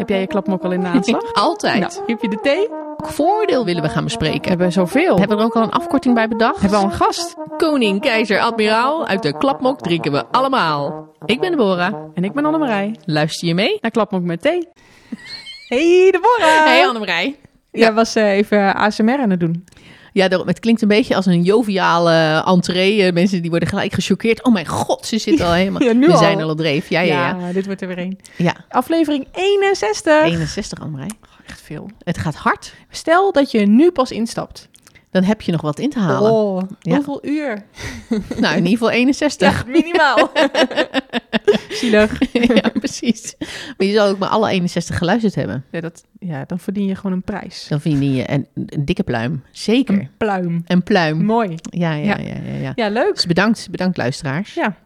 Heb jij je klapmok al in de aanslag? Altijd. Nou, heb je de thee? Welk voordeel willen we gaan bespreken? Hebben we zoveel? Hebben we er ook al een afkorting bij bedacht? Hebben we al een gast? Koning, keizer, admiraal, uit de klapmok drinken we allemaal. Ik ben Deborah. En ik ben Annemarij. Luister je mee? Naar klapmok met thee. Hey Deborah! Hey Annemarij. Jij was eh, even ASMR aan het doen. Ja, het klinkt een beetje als een joviale entree. Eh, Mensen die worden gelijk gechoqueerd. Oh mijn god, ze zitten al helemaal... Ja, nu we al. zijn al op dreef. Ja, ja, ja. dit wordt er weer een. Ja, Aflevering 61. 61 Annemarij. Echt veel. Het gaat hard. Stel dat je nu pas instapt. Dan heb je nog wat in te halen. Oh, Ja. hoeveel uur? Nou, in ieder geval 61. minimaal. Zielig. ja, precies. Maar je zal ook maar alle 61 geluisterd hebben. Ja, dat, ja, dan verdien je gewoon een prijs. Dan vind je een, een dikke pluim. Zeker. Een pluim. Een pluim. Mooi. Ja, ja, Ja. ja, ja. ja. Ja, leuk. Dus bedankt, bedankt luisteraars. Ja,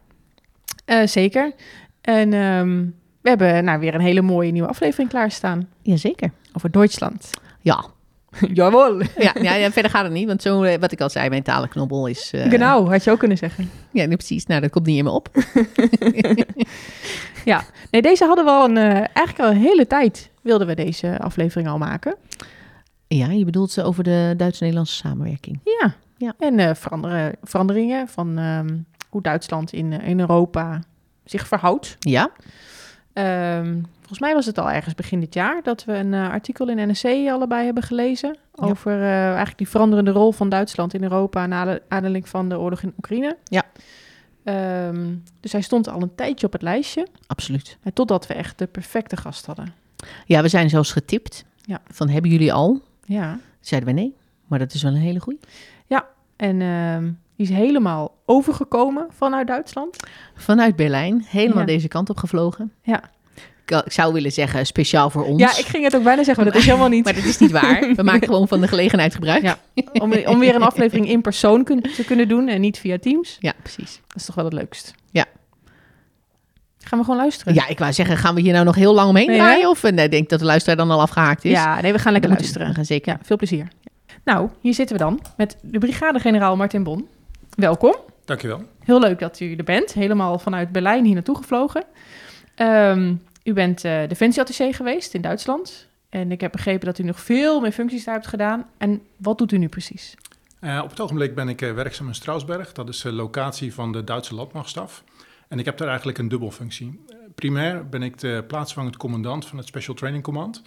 Eh, zeker. En ehm, we hebben nou, weer een hele mooie nieuwe aflevering klaarstaan. Jazeker. Over Duitsland. Ja. Jawel. Ja, ja, ja, verder gaat het niet, want zo, eh, wat ik al zei, mijn talenknobbel is... eh, Genau, had je ook kunnen zeggen. Ja, nee, precies. Nou, dat komt niet in me op. Ja, nee, deze hadden we al een, eh, eigenlijk al een hele tijd wilden we deze aflevering al maken. Ja, je bedoelt ze over de Duits-Nederlandse samenwerking. Ja, Ja. en veranderen, veranderingen van ehm, hoe Duitsland in, in Europa zich verhoudt. Ja? Ehm, volgens mij was het al ergens begin dit jaar dat we een eh, artikel in NRC allebei hebben gelezen. Ja. Over eh, eigenlijk die veranderende rol van Duitsland in Europa na de aanleiding van de oorlog in Oekraïne. Ja. Ehm, dus hij stond al een tijdje op het lijstje. Absoluut. Totdat we echt de perfecte gast hadden. Ja, we zijn zelfs getipt. Ja. Van, hebben jullie al? Ja. Zeiden we nee. Maar dat is wel een hele goeie. En ehm, die is helemaal overgekomen vanuit Duitsland. Vanuit Berlijn, helemaal Ja. deze kant op gevlogen. Ja. Ik, ik zou willen zeggen, speciaal voor ons. Ja, ik ging het ook bijna zeggen, maar dat is helemaal niet. Maar dat is niet waar. We maken gewoon van de gelegenheid gebruik. Ja. Om, om weer een aflevering in persoon kun- te kunnen doen en niet via Teams. Ja, precies. Dat is toch wel het leukst. Ja. Gaan we gewoon luisteren? Ja, ik wou zeggen, gaan we hier nou nog heel lang omheen Nee, draaien? Of eh, nee, ik denk dat de luisteraar dan al afgehaakt is. Ja, nee, we gaan lekker We luisteren. gaan zeker. Ja, veel plezier. Nou, hier zitten we dan met de brigadegeneraal Martin Bon. Welkom. Dankjewel. Heel leuk dat u er bent. Helemaal vanuit Berlijn hier naartoe gevlogen. Ehm, u bent eh defensieattaché geweest in Duitsland. En ik heb begrepen dat u nog veel meer functies daar hebt gedaan. En wat doet u nu precies? Eh, op het ogenblik ben ik eh, werkzaam in Strausberg. Dat is de locatie van de Duitse landmachtstaf. En ik heb daar eigenlijk een dubbelfunctie. Primair ben ik de plaatsvangend commandant van het Special Training Command.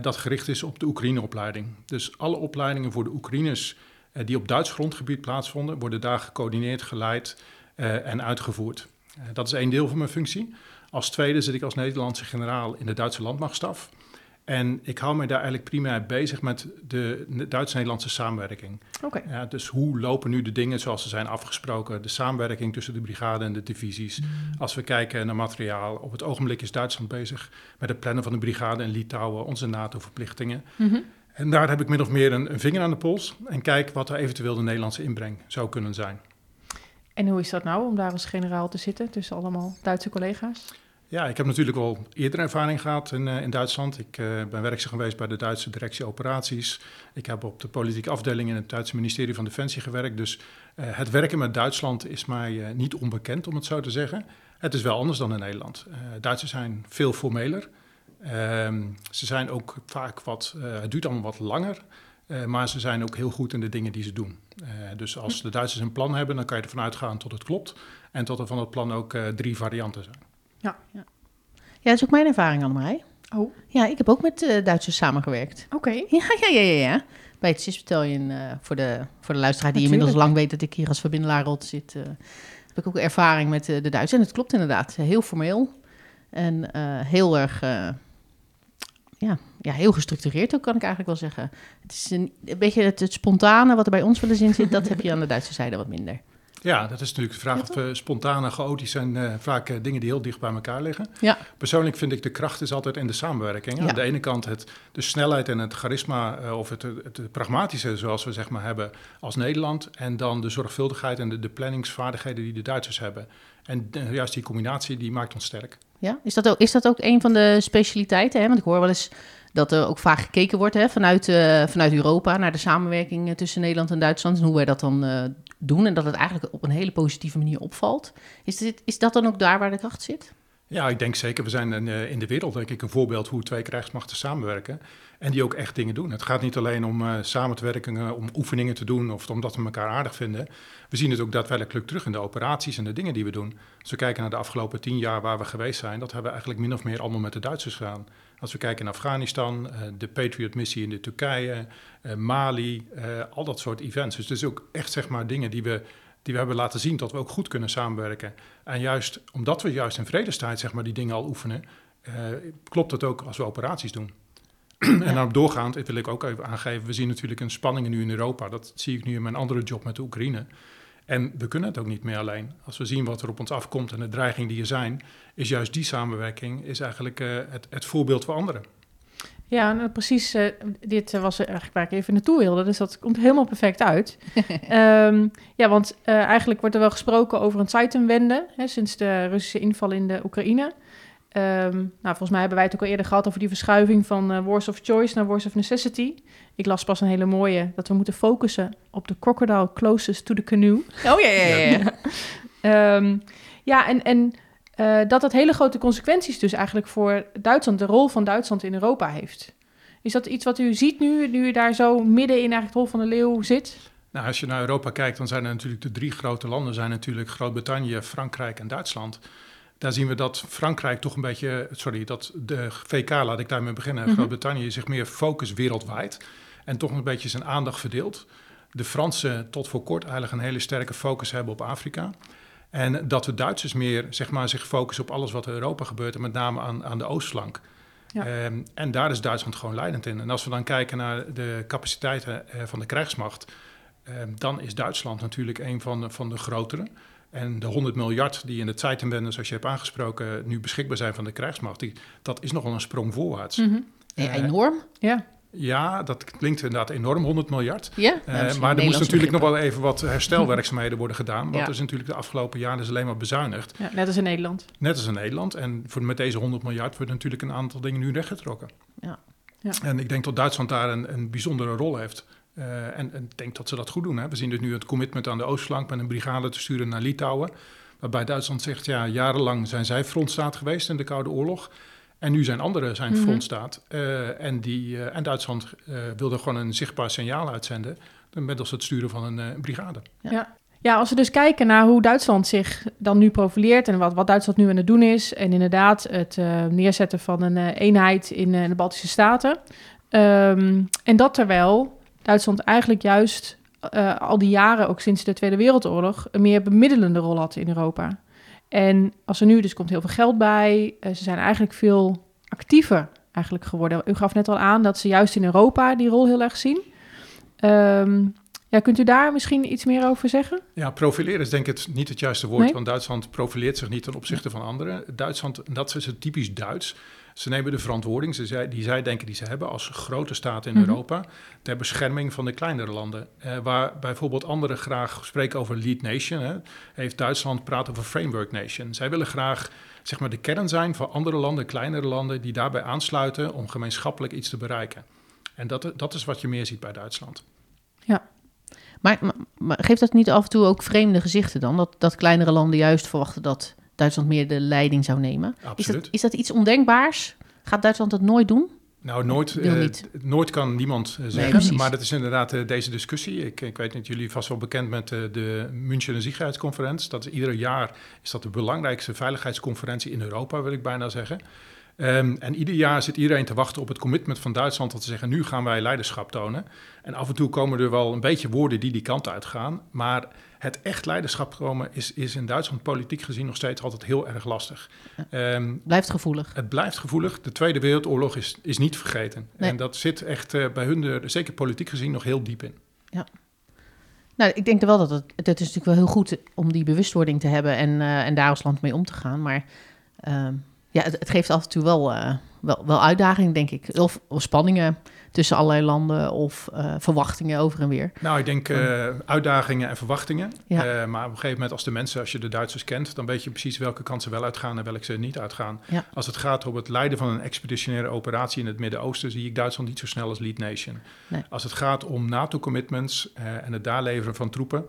dat gericht is op de Oekraïne-opleiding. Dus alle opleidingen voor de Oekraïners die op Duits grondgebied plaatsvonden, worden daar gecoördineerd, geleid eh, en uitgevoerd. Eh, dat is één deel van mijn functie. Als tweede zit ik als Nederlandse generaal in de Duitse landmachtstaf. En ik hou me daar eigenlijk primair bezig met de Duits-Nederlandse samenwerking. Oké. Ja, dus hoe lopen nu de dingen zoals ze zijn afgesproken? De samenwerking tussen de brigade en de divisies. Als we kijken naar materiaal, op het ogenblik is Duitsland bezig met het plannen van de brigade in Litouwen, onze NATO-verplichtingen. Mhm. En daar heb ik min of meer een, een vinger aan de pols en kijk wat er eventueel de Nederlandse inbreng zou kunnen zijn. En hoe is dat nou om daar als generaal te zitten tussen allemaal Duitse collega's? Ja, ik heb natuurlijk al eerder ervaring gehad in, eh, in Duitsland. Ik eh, ben werkzaam geweest bij de Duitse directie operaties. Ik heb op de politieke afdeling in het Duitse ministerie van Defensie gewerkt. Dus eh, het werken met Duitsland is mij niet onbekend, om het zo te zeggen. Het is wel anders dan in Nederland. Duitsers zijn veel formeler. Ehm, ze zijn ook vaak wat, eh, het duurt allemaal wat langer. eh, maar ze zijn ook heel goed in de dingen die ze doen. Eh, dus als de Duitsers een plan hebben, dan kan je ervan uitgaan tot het klopt. En tot er van het plan ook eh, drie varianten zijn. Ja. Ja, dat is ook mijn ervaring, Annemarij. Oh, Ja, ik heb ook met eh, Duitsers samengewerkt. oké. Ja, ja, ja, ja. ja. Bij het CIS Battalion, eh, voor, de, voor de luisteraar die Natuurlijk. inmiddels lang weet dat ik hier als verbindelaar rot zit, eh, heb ik ook ervaring met eh, de Duitsers. En het klopt inderdaad, heel formeel en eh, heel erg, eh, ja, ja, heel gestructureerd ook, kan ik eigenlijk wel zeggen. Het is een, een beetje het, het spontane wat er bij ons wel eens in zit, dat heb je aan de Duitse zijde wat minder. Ja, dat is natuurlijk de vraag Ja, of we spontaan en chaotisch zijn. eh, vaak eh, dingen die heel dicht bij elkaar liggen. Ja. Persoonlijk vind ik de kracht is altijd in de samenwerking. Ja. Aan de ene kant het, de snelheid en het charisma eh, of het, het, pragmatische zoals we zeg maar hebben als Nederland. En dan de zorgvuldigheid en de, de planningsvaardigheden die de Duitsers hebben. En eh, juist die combinatie die maakt ons sterk. Ja, is dat ook, is dat ook een van de specialiteiten? Hè? Want ik hoor wel eens dat er ook vaak gekeken wordt hè, vanuit, eh, vanuit Europa naar de samenwerking eh, tussen Nederland en Duitsland en hoe wij dat dan eh, doen. En dat het eigenlijk op een hele positieve manier opvalt. Is, dit, is dat dan ook daar waar de kracht zit? Ja, ik denk zeker. We zijn in, uh, in de wereld, denk ik, een voorbeeld hoe twee krijgsmachten samenwerken. En die ook echt dingen doen. Het gaat niet alleen om uh, samen te werken, om oefeningen te doen of omdat we elkaar aardig vinden. We zien het ook daadwerkelijk terug in de operaties en de dingen die we doen. Als we kijken naar de afgelopen tien jaar waar we geweest zijn, dat hebben we eigenlijk min of meer allemaal met de Duitsers gedaan. Als we kijken naar Afghanistan, uh, de Patriot-missie in de Turkije, Mali, al dat soort events. Dus het is ook echt zeg maar dingen die we die we hebben laten zien dat we ook goed kunnen samenwerken. En juist omdat we juist in vredestijd zeg maar, die dingen al oefenen, uh, klopt het ook als we operaties doen. en dan doorgaand, wil ik ook even aangeven, we zien natuurlijk een spanning nu in Europa. Dat zie ik nu in mijn andere job met de Oekraïne. En we kunnen het ook niet meer alleen. Als we zien wat er op ons afkomt en de dreigingen die er zijn, is juist die samenwerking is eigenlijk uh, het, het voorbeeld voor anderen. Ja, nou, precies. Uh, dit uh, was eigenlijk waar ik even naartoe wilde. Dus dat komt helemaal perfect uit. um, ja, want uh, eigenlijk wordt er wel gesproken over een Zeitenwende... Hè, sinds de Russische inval in de Oekraïne. Um, nou, volgens mij hebben wij het ook al eerder gehad... over die verschuiving van wars of choice naar wars of necessity. Ik las pas een hele mooie... dat we moeten focussen op de crocodile closest to the canoe. Oh ja, ja, ja. ja. ja en... en uh, dat dat hele grote consequenties dus eigenlijk voor Duitsland, de rol van Duitsland in Europa heeft. Is dat iets wat u ziet nu, nu u daar zo midden in eigenlijk het Hol van de Leeuw zit? Nou, als je naar Europa kijkt, dan zijn er natuurlijk de drie grote landen, zijn natuurlijk Groot-Brittannië, Frankrijk en Duitsland. Daar zien we dat Frankrijk toch een beetje, sorry, dat de VK, laat ik daarmee beginnen, mm -hmm. Groot-Brittannië zich meer focust wereldwijd en toch een beetje zijn aandacht verdeelt. De Fransen tot voor kort eigenlijk een hele sterke focus hebben op Afrika. En dat de Duitsers meer zeg maar, zich focussen op alles wat in Europa gebeurt, en met name aan, aan de oostflank. Ja. Um, en daar is Duitsland gewoon leidend in. En als we dan kijken naar de capaciteiten uh, van de krijgsmacht, um, dan is Duitsland natuurlijk een van de, van de grotere. En de 100 miljard die in de Zeitenwende, zoals je hebt aangesproken, nu beschikbaar zijn van de krijgsmacht, die, dat is nogal een sprong voorwaarts. Mm -hmm. ja, enorm. Ja. Ja, dat klinkt inderdaad enorm, 100 miljard. Ja, uh, maar er moest natuurlijk begrippen. nog wel even wat herstelwerkzaamheden worden gedaan. Want ja. is natuurlijk de afgelopen jaren is alleen maar bezuinigd. Ja, net als in Nederland. Net als in Nederland. En voor, met deze 100 miljard wordt natuurlijk een aantal dingen nu rechtgetrokken. Ja. Ja. En ik denk dat Duitsland daar een, een bijzondere rol heeft. Uh, en, en ik denk dat ze dat goed doen. Hè. We zien dus nu het commitment aan de oostflank met een brigade te sturen naar Litouwen. Waarbij Duitsland zegt, ja, jarenlang zijn zij frontstaat geweest in de Koude Oorlog. En nu zijn anderen zijn Mhm. frontstaat. Uh, en, die, uh, en Duitsland uh, wilde gewoon een zichtbaar signaal uitzenden. Middels het sturen van een brigade. Ja. ja. Ja, als we dus kijken naar hoe Duitsland zich dan nu profileert en wat, wat Duitsland nu aan het doen is. En inderdaad het neerzetten van een eenheid in de Baltische Staten. Um, en dat terwijl Duitsland eigenlijk juist al die jaren, ook sinds de Tweede Wereldoorlog, een meer bemiddelende rol had in Europa. En als er nu, dus komt heel veel geld bij, uh, ze zijn eigenlijk veel actiever eigenlijk geworden. U gaf net al aan dat ze juist in Europa die rol heel erg zien. Um, ja, kunt u daar misschien iets meer over zeggen? Ja, profileren is denk ik het, niet het juiste woord, Nee? want Duitsland profileert zich niet ten opzichte van anderen. Duitsland, dat is het typisch Duits. Ze nemen de verantwoording ze zei, die zij denken die ze hebben als grote staat in Mhm. Europa ter bescherming van de kleinere landen. Eh, waar bijvoorbeeld anderen graag spreken over lead nation, hè, heeft Duitsland praat over framework nation. Zij willen graag zeg maar de kern zijn van andere landen, kleinere landen, die daarbij aansluiten om gemeenschappelijk iets te bereiken. En dat, dat is wat je meer ziet bij Duitsland. Maar, maar, maar geeft dat niet af en toe ook vreemde gezichten dan? Dat, dat kleinere landen juist verwachten dat Duitsland meer de leiding zou nemen? Is Absoluut. dat, is dat iets ondenkbaars? Gaat Duitsland dat nooit doen? Nou, nooit, eh, nooit kan niemand eh, zeggen. precies. maar dat is inderdaad eh, deze discussie. Ik, ik weet niet, jullie vast wel bekend met de München Veiligheidsconferentie. Dat is ieder jaar is dat de belangrijkste veiligheidsconferentie in Europa, wil ik bijna zeggen. Ehm, en ieder jaar zit iedereen te wachten op het commitment van Duitsland dat ze zeggen, nu gaan wij leiderschap tonen. En af en toe komen er wel een beetje woorden die die kant uitgaan. Maar het echt leiderschap komen is, is in Duitsland politiek gezien nog steeds altijd heel erg lastig. Ehm, Blijft gevoelig. het blijft gevoelig. De Tweede Wereldoorlog is, is niet vergeten. Nee. En dat zit echt eh, bij hun, er, zeker politiek gezien, nog heel diep in. Nou, ik denk wel dat het, het is natuurlijk wel heel goed om die bewustwording te hebben en, uh, en daar als land mee om te gaan. Maar uh, ja, het, het, geeft af en toe wel, uh, wel, wel uitdagingen, denk ik. Of, of, spanningen tussen allerlei landen of uh, verwachtingen over en weer. Nou, ik denk uh, uitdagingen en verwachtingen. Ja. Maar op een gegeven moment als de mensen, als je de Duitsers kent, dan weet je precies welke kansen wel uitgaan en welke ze niet uitgaan. Ja. Als het gaat om het leiden van een expeditionaire operatie in het Midden-Oosten, zie ik Duitsland niet zo snel als lead nation. Nee. Als het gaat om NATO-commitments en het daar leveren van troepen,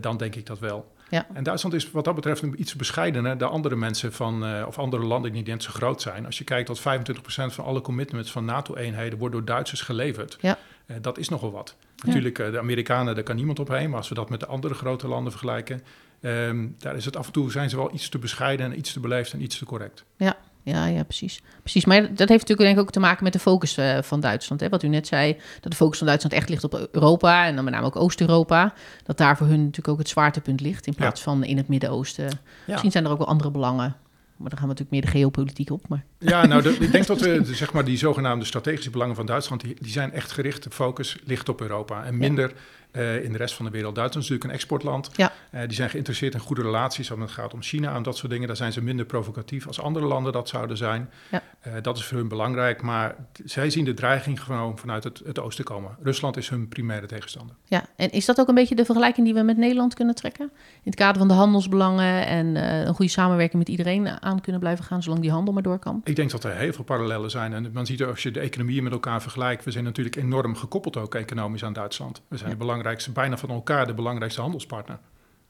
dan denk ik dat wel. Ja. En Duitsland is wat dat betreft een iets bescheidener dan andere mensen van, eh, of andere landen die niet zo groot zijn. Als je kijkt dat 25% van alle commitments van NATO-eenheden wordt door Duitsers geleverd. Ja. Eh, dat is nogal wat. Natuurlijk, eh, de Amerikanen, daar kan niemand op heen. Maar als we dat met de andere grote landen vergelijken, ehm, daar is het af en toe zijn ze wel iets te bescheiden en iets te beleefd en iets te correct. Ja, ja, ja, precies. precies. Maar dat heeft natuurlijk denk ik ook te maken met de focus eh, van Duitsland. Hè? Wat u net zei, dat de focus van Duitsland echt ligt op Europa en dan met name ook Oost-Europa. Dat daar voor hun natuurlijk ook het zwaartepunt ligt in plaats van in het Midden-Oosten. Misschien zijn er ook wel andere belangen. Maar dan gaan we natuurlijk meer de geopolitiek op. Maar... Ja, nou, de, ik denk dat we, de, zeg maar, die zogenaamde strategische belangen van Duitsland, die, die zijn echt gericht, de focus ligt op Europa en minder uh, in de rest van de wereld. Duitsland is natuurlijk een exportland. Ja. Uh, die zijn geïnteresseerd in goede relaties. Als het gaat om China en dat soort dingen, daar zijn ze minder provocatief als andere landen dat zouden zijn. Ja. Uh, dat is voor hun belangrijk, maar zij zien de dreiging gewoon vanuit het, het oosten komen. Rusland is hun primaire tegenstander. Ja, en is dat ook een beetje de vergelijking die we met Nederland kunnen trekken? In het kader van de handelsbelangen en een goede samenwerking met iedereen aan kunnen blijven gaan, zolang die handel maar door kan? Ik denk dat er heel veel parallellen zijn. En man ziet als je de economieën met elkaar vergelijkt, we zijn natuurlijk enorm gekoppeld ook economisch aan Duitsland. We zijn ja. de belangrijkste, bijna van elkaar de belangrijkste handelspartner.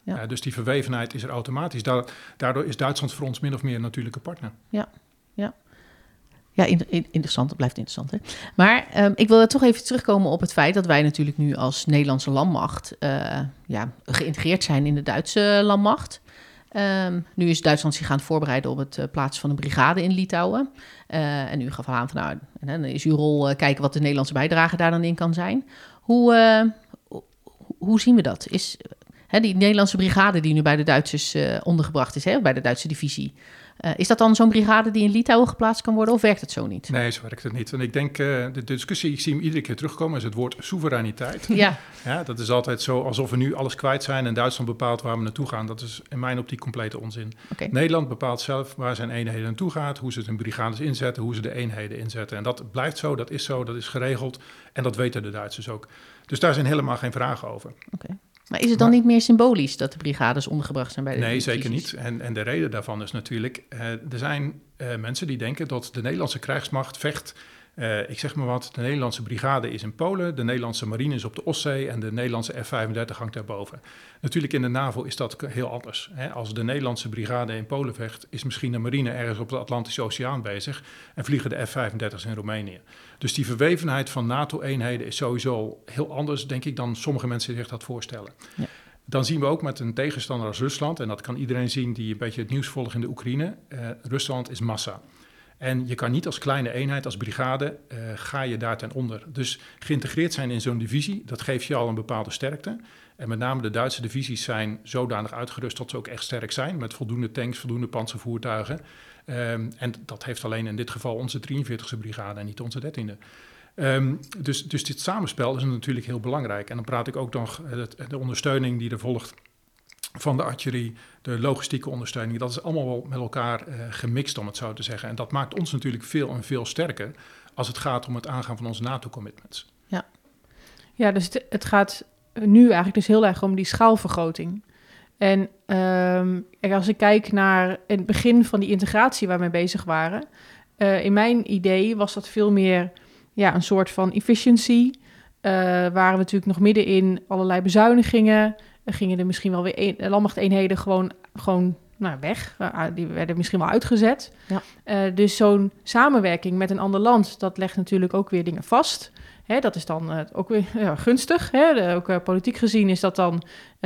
Ja. Uh, dus die verwevenheid is er automatisch. Daardoor is Duitsland voor ons min of meer een natuurlijke partner. Ja, ja. Ja, in, in, interessant. Dat blijft interessant. Hè? Maar um, ik wil er toch even terugkomen op het feit dat wij natuurlijk nu als Nederlandse landmacht uh, ja, geïntegreerd zijn in de Duitse landmacht. Um, nu is Duitsland zich aan het voorbereiden op het uh, plaatsen van een brigade in Litouwen. Uh, en u gaf aan van nou, dan is uw rol kijken wat de Nederlandse bijdrage daar dan in kan zijn. Hoe, hoe zien we dat? Is hè, die Nederlandse brigade die nu bij de Duitsers uh, ondergebracht is, hè, bij de Duitse divisie, uh, is dat dan zo'n brigade die in Litouwen geplaatst kan worden of werkt het zo niet? Nee, zo werkt het niet. En ik denk, uh, de discussie, ik zie hem iedere keer terugkomen, is het woord soevereiniteit. Ja. ja. Dat is altijd zo alsof we nu alles kwijt zijn en Duitsland bepaalt waar we naartoe gaan. Dat is in mijn optiek complete onzin. Okay. Nederland bepaalt zelf waar zijn eenheden naartoe gaat, hoe ze hun brigades inzetten, hoe ze de eenheden inzetten. En dat blijft zo, dat is zo, dat is geregeld en dat weten de Duitsers ook. Dus daar zijn helemaal geen vragen over. Okay. Maar is het dan maar, niet meer symbolisch dat de brigades ondergebracht zijn bij de Nee, divisies? zeker niet. En, en de reden daarvan is natuurlijk, uh, er zijn uh, mensen die denken dat de Nederlandse krijgsmacht vecht. Uh, ik zeg maar wat, de Nederlandse brigade is in Polen, de Nederlandse marine is op de Oostzee en de Nederlandse F-35 hangt daarboven. Natuurlijk in de NAVO is dat heel anders. Hè? Als de Nederlandse brigade in Polen vecht, is misschien de marine ergens op de Atlantische Oceaan bezig en vliegen de F-35's in Roemenië. Dus die verwevenheid van NATO-eenheden is sowieso heel anders, denk ik, dan sommige mensen zich dat voorstellen. Ja. Dan zien we ook met een tegenstander als Rusland, en dat kan iedereen zien die een beetje het nieuws volgt in de Oekraïne, uh, Rusland is massa. En je kan niet als kleine eenheid, als brigade, uh, ga je daar ten onder. Dus geïntegreerd zijn in zo'n divisie, dat geeft je al een bepaalde sterkte. En met name de Duitse divisies zijn zodanig uitgerust dat ze ook echt sterk zijn, met voldoende tanks, voldoende panzervoertuigen. Um, en dat heeft alleen in dit geval onze 43e brigade en niet onze 13e. Um, dus, dus dit samenspel is natuurlijk heel belangrijk. En dan praat ik ook nog de, de ondersteuning die er volgt van de artillerie, de logistieke ondersteuning. Dat is allemaal wel met elkaar uh, gemixt, om het zo te zeggen. En dat maakt ons natuurlijk veel en veel sterker als het gaat om het aangaan van onze NATO-commitments. Ja. ja, dus het, gaat nu eigenlijk dus heel erg om die schaalvergroting. En um, als ik kijk naar het begin van die integratie waar we mee bezig waren, uh, in mijn idee was dat veel meer ja, een soort van efficiency. Uh, waren we natuurlijk nog midden in allerlei bezuinigingen. Gingen er misschien wel weer een, landmachteenheden gewoon, gewoon nou, weg. Uh, die werden misschien wel uitgezet. Ja. Uh, dus zo'n samenwerking met een ander land, dat legt natuurlijk ook weer dingen vast. Hè, dat is dan uh, ook weer ja, gunstig. Hè? De, ook politiek gezien is dat dan,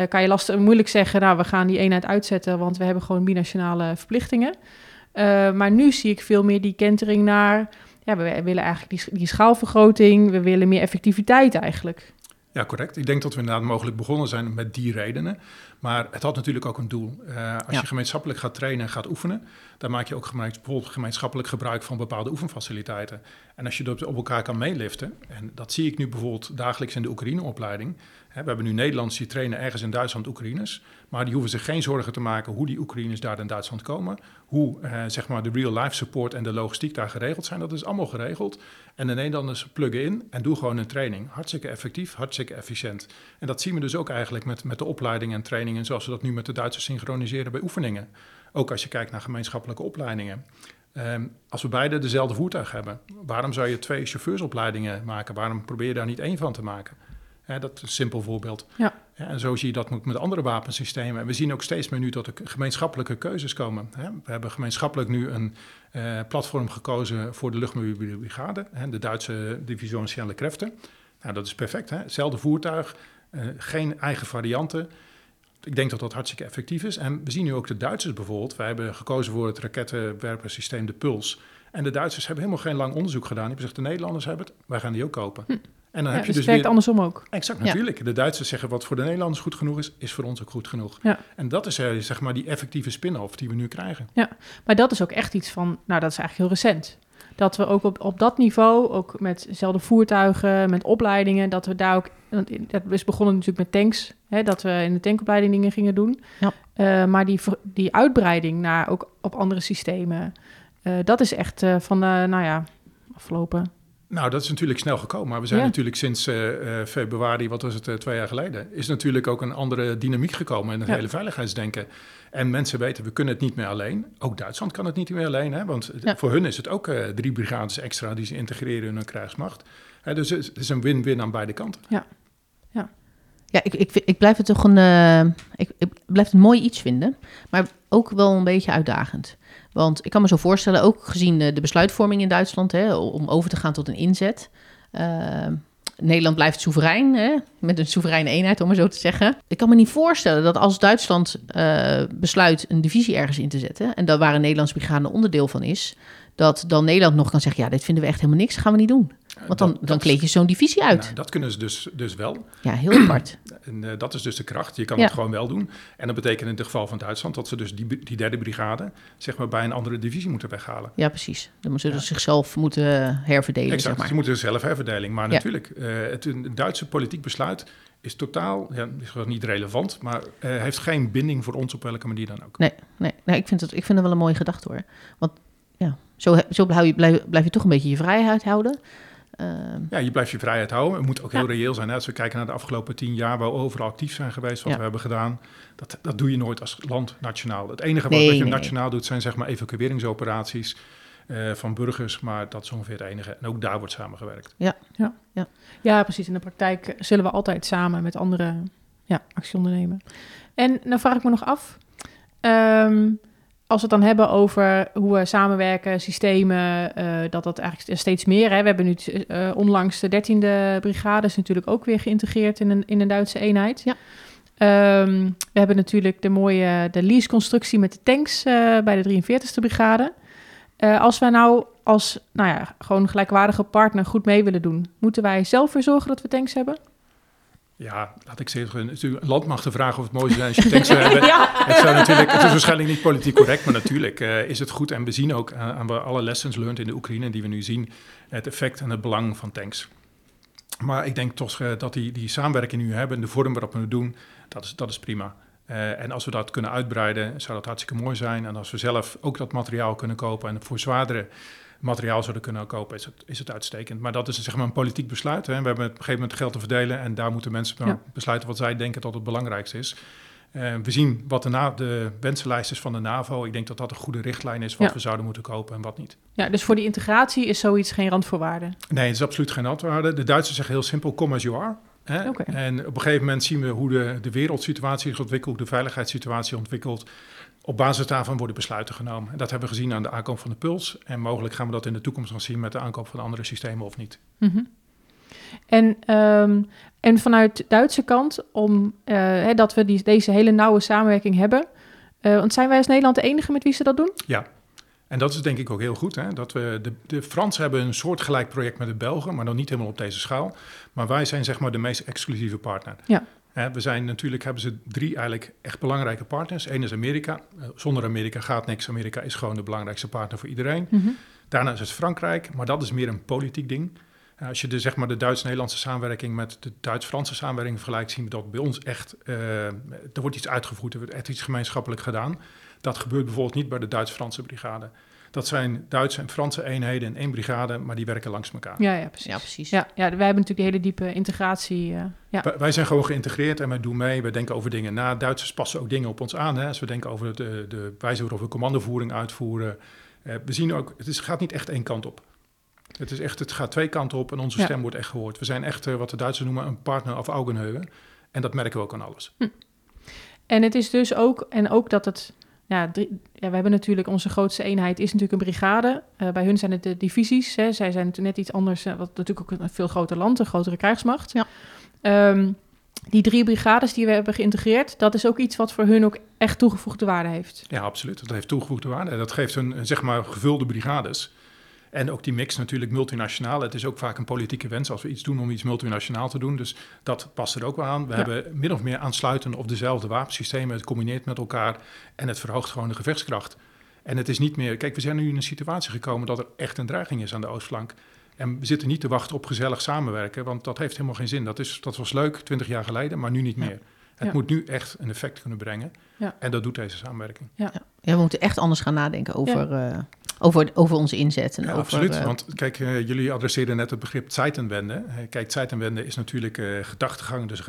kan je lastig, moeilijk zeggen, nou, we gaan die eenheid uitzetten, want we hebben gewoon binationale verplichtingen. maar nu zie ik veel meer die kentering naar, ja, we willen eigenlijk die, die schaalvergroting, we willen meer effectiviteit eigenlijk. Ja, correct. Ik denk dat we inderdaad mogelijk begonnen zijn met die redenen. Maar het had natuurlijk ook een doel. Uh, als Ja. je gemeenschappelijk gaat trainen en gaat oefenen, dan maak je ook bijvoorbeeld gemeenschappelijk gebruik van bepaalde oefenfaciliteiten. En als je dat op elkaar kan meeliften, en dat zie ik nu bijvoorbeeld dagelijks in de Oekraïne-opleiding. We hebben nu Nederlanders die trainen ergens in Duitsland Oekraïners, maar die hoeven zich geen zorgen te maken hoe die Oekraïners daar in Duitsland komen. Hoe eh, zeg maar de real-life support en de logistiek daar geregeld zijn, dat is allemaal geregeld. En de Nederlanders pluggen in en doen gewoon een training. Hartstikke effectief, hartstikke efficiënt. En dat zien we dus ook eigenlijk met, met de opleiding en trainingen zoals we dat nu met de Duitsers synchroniseren bij oefeningen. Ook als je kijkt naar gemeenschappelijke opleidingen. Ehm, als we beide dezelfde voertuig hebben, waarom zou je twee chauffeursopleidingen maken? Waarom probeer je daar niet één van te maken? Dat is een simpel voorbeeld. Ja. en zo zie je dat ook met andere wapensystemen. En we zien ook steeds meer nu dat er gemeenschappelijke keuzes komen. We hebben gemeenschappelijk nu een eh, platform gekozen voor de luchtmobiele brigade, de Duitse divisie Snelle Krachten. Nou, dat is perfect. Hè? Hetzelfde voertuig, eh, geen eigen varianten. Ik denk dat dat hartstikke effectief is. En we zien nu ook de Duitsers bijvoorbeeld. Wij hebben gekozen voor het rakettenwerpersysteem de Puls. En de Duitsers hebben helemaal geen lang onderzoek gedaan. Die hebben gezegd, de Nederlanders hebben het, wij gaan die ook kopen. Hm. En dan Ja, heb je dus dus het werkt weer... andersom ook. Exact, Ja. natuurlijk. De Duitsers zeggen wat voor de Nederlanders goed genoeg is, is voor ons ook goed genoeg. Ja. En dat is eh, zeg maar die effectieve spin-off die we nu krijgen. Maar dat is ook echt iets van, nou dat is eigenlijk heel recent. Dat we ook op, op dat niveau, ook met dezelfde voertuigen, met opleidingen, dat we daar ook, want dat is begonnen natuurlijk met tanks, hè, dat we in de tankopleiding dingen gingen doen. Ja. Eh, maar die, die uitbreiding naar ook op andere systemen, eh, dat is echt eh, van, de, nou ja, afgelopen. Nou, dat is natuurlijk snel gekomen. Maar we zijn Ja. natuurlijk sinds eh, eh, februari, wat was het, eh, twee jaar geleden, is natuurlijk ook een andere dynamiek gekomen in het Ja. hele veiligheidsdenken. En mensen weten, we kunnen het niet meer alleen. Ook Duitsland kan het niet meer alleen, hè? want Ja. voor hun is het ook drie brigades extra die ze integreren in hun krijgsmacht. Hè, dus het is een win-win aan beide kanten. Ja, ik, ik, vind- ik blijf het toch een, ik, ik blijf het een mooi iets vinden, maar ook wel een beetje uitdagend. Want ik kan me zo voorstellen, ook gezien de besluitvorming in Duitsland, hè, om over te gaan tot een inzet. eh, Nederland blijft soeverein, hè, met een soevereine eenheid, om maar zo te zeggen. Ik kan me niet voorstellen dat als Duitsland eh, besluit een divisie ergens in te zetten, en dat waar een Nederlandse brigade onderdeel van is, dat dan Nederland nog kan zeggen, ja, dit vinden we echt helemaal niks, gaan we niet doen. Want dan, Dat- dan kleed je zo'n divisie uit. Nou, dat kunnen ze dus, dus wel. Ja, heel apart. En eh, dat is dus de kracht. Je kan Ja. het gewoon wel doen. En dat betekent in het geval van Duitsland dat ze dus die, die derde brigade zeg maar, bij een andere divisie moeten weghalen. Ja, precies. Dan moeten ze Ja. zichzelf moeten herverdelen, Exact, zeg maar. ze moeten zelf herverdeling. Maar Ja. natuurlijk, eh, het een Duitse politiek besluit is totaal, ja, is niet relevant, maar eh, heeft geen binding voor ons op welke manier dan ook. Nee, nee, nee ik, vind het, ik vind het wel een mooie gedachte hoor. Want ja, zo, zo blijf, je, blijf, blijf je toch een beetje je vrijheid houden. Ehm, Ja, je blijft je vrijheid houden. Het moet ook heel Ja. reëel zijn. Hè? Als we kijken naar de afgelopen tien jaar waar we overal actief zijn geweest, wat Ja. we hebben gedaan, dat, dat doe je nooit als land nationaal. Het enige wat, Nee, wat je nee, nationaal doet zijn zeg maar evacueringsoperaties eh, van burgers, maar dat is ongeveer het enige. En ook daar wordt samengewerkt. Ja, precies. In de praktijk zullen we altijd samen met anderen ja, actie ondernemen. En nou vraag ik me nog af, ehm, als we het dan hebben over hoe we samenwerken, systemen, eh, dat dat eigenlijk steeds meer. Hè? We hebben nu eh, onlangs de 13e brigade is natuurlijk ook weer geïntegreerd in een, in een Duitse eenheid. Ja. Ehm, we hebben natuurlijk de mooie de lease-constructie met de tanks eh, bij de 43e brigade. Als wij nou als nou ja, gewoon gelijkwaardige partner goed mee willen doen, moeten wij zelf weer zorgen dat we tanks hebben? Ja, laat ik zeggen, natuurlijk mag te vragen of het mooi zou zijn als je tanks zou hebben. Het, zou natuurlijk, het is waarschijnlijk niet politiek correct, maar natuurlijk eh, is het goed. En we zien ook aan, aan alle lessons learned in de Oekraïne die we nu zien, het effect en het belang van tanks. Maar ik denk toch eh, dat die, die samenwerking die we hebben, de vorm waarop we het doen, dat is, dat is prima. Eh, en als we dat kunnen uitbreiden, zou dat hartstikke mooi zijn. En als we zelf ook dat materiaal kunnen kopen en voor zwaardere materiaal zouden kunnen kopen, is het, is het uitstekend. Maar dat is zeg maar een politiek besluit. Hè. We hebben op een gegeven moment geld te verdelen en daar moeten mensen Ja. besluiten wat zij denken dat het belangrijkste is. Eh, we zien wat de, na- de wensenlijst is van de NAVO. Ik denk dat dat een goede richtlijn is wat Ja. we zouden moeten kopen en wat niet. Ja, dus voor die integratie is zoiets geen randvoorwaarde. Nee, het is absoluut geen antwoord. De Duitsers zeggen heel simpel, come as you are. Hè? En op een gegeven moment zien we hoe de, de wereldsituatie is ontwikkeld, hoe de veiligheidssituatie ontwikkelt. Op basis daarvan worden besluiten genomen. En dat hebben we gezien aan de aankoop van de Puls. En mogelijk gaan we dat in de toekomst nog zien met de aankoop van andere systemen of niet. Mhm. En, ehm, en vanuit de Duitse kant, om, eh, hè, dat we die, deze hele nauwe samenwerking hebben. eh, want zijn wij als Nederland de enige met wie ze dat doen? Ja, en dat is denk ik ook heel goed. Hè? Dat we de, de Fransen hebben een soortgelijk project met de Belgen, maar dan niet helemaal op deze schaal. Maar wij zijn zeg maar de meest exclusieve partner. Ja. We zijn natuurlijk, hebben ze drie eigenlijk echt belangrijke partners. Eén is Amerika. Eh, Zonder Amerika gaat niks. Amerika is gewoon de belangrijkste partner voor iedereen. Daarna is het Frankrijk, maar dat is meer een politiek ding. Eh, Als je de, zeg maar, de Duits-Nederlandse samenwerking met de Duits-Franse samenwerking vergelijkt, zien we dat bij ons echt, eh, er wordt iets uitgevoerd, er wordt echt iets gemeenschappelijk gedaan. Dat gebeurt bijvoorbeeld niet bij de Duits-Franse brigade. Dat zijn Duitse en Franse eenheden in één brigade, maar die werken langs elkaar. Ja, ja, precies. Ja, precies. Ja, ja, wij hebben natuurlijk die hele diepe integratie. eh, ja. Wij- Wij zijn gewoon geïntegreerd en wij doen mee. We denken over dingen na. Duitsers passen ook dingen op ons aan. Hè. Als we denken over de, de wijze waarop we commandovoering uitvoeren. Eh, we zien ook, het is, gaat niet echt één kant op. Het, is echt, het gaat twee kanten op en onze Ja. stem wordt echt gehoord. We zijn echt, eh, wat de Duitsers noemen, een partner of Augenhöhe. En dat merken we ook aan alles. En het is dus ook, en ook dat het, ja, drie- ja, we hebben natuurlijk onze grootste eenheid is natuurlijk een brigade. Eh, bij hun zijn het de divisies. Hè. Zij zijn net iets anders, eh, wat natuurlijk ook een veel groter land, een grotere krijgsmacht. Ja. Ehm, die drie brigades die we hebben geïntegreerd, dat is ook iets wat voor hun ook echt toegevoegde waarde heeft. Ja, absoluut. Dat heeft toegevoegde waarde. En dat geeft hun, zeg maar, gevulde brigades. En ook die mix natuurlijk multinationaal. Het is ook vaak een politieke wens als we iets doen om iets multinationaal te doen. Dus dat past er ook wel aan. We Ja. hebben min of meer aansluitend op dezelfde wapensystemen. Het combineert met elkaar en het verhoogt gewoon de gevechtskracht. En het is niet meer... Kijk, we zijn nu in een situatie gekomen dat er echt een dreiging is aan de oostflank. En we zitten niet te wachten op gezellig samenwerken, want dat heeft helemaal geen zin. Dat, is, dat was leuk twintig jaar geleden, maar nu niet Ja. meer. Het Ja. moet nu echt een effect kunnen brengen. Ja. En dat doet deze samenwerking. Ja, we moeten echt anders gaan nadenken over, eh, over, over onze inzet. En Ja, over, absoluut. eh, Want kijk, eh, jullie adresseerden net het begrip Zeitenwende. Eh, kijk, Zeitenwende is natuurlijk eh gedachtegang, dus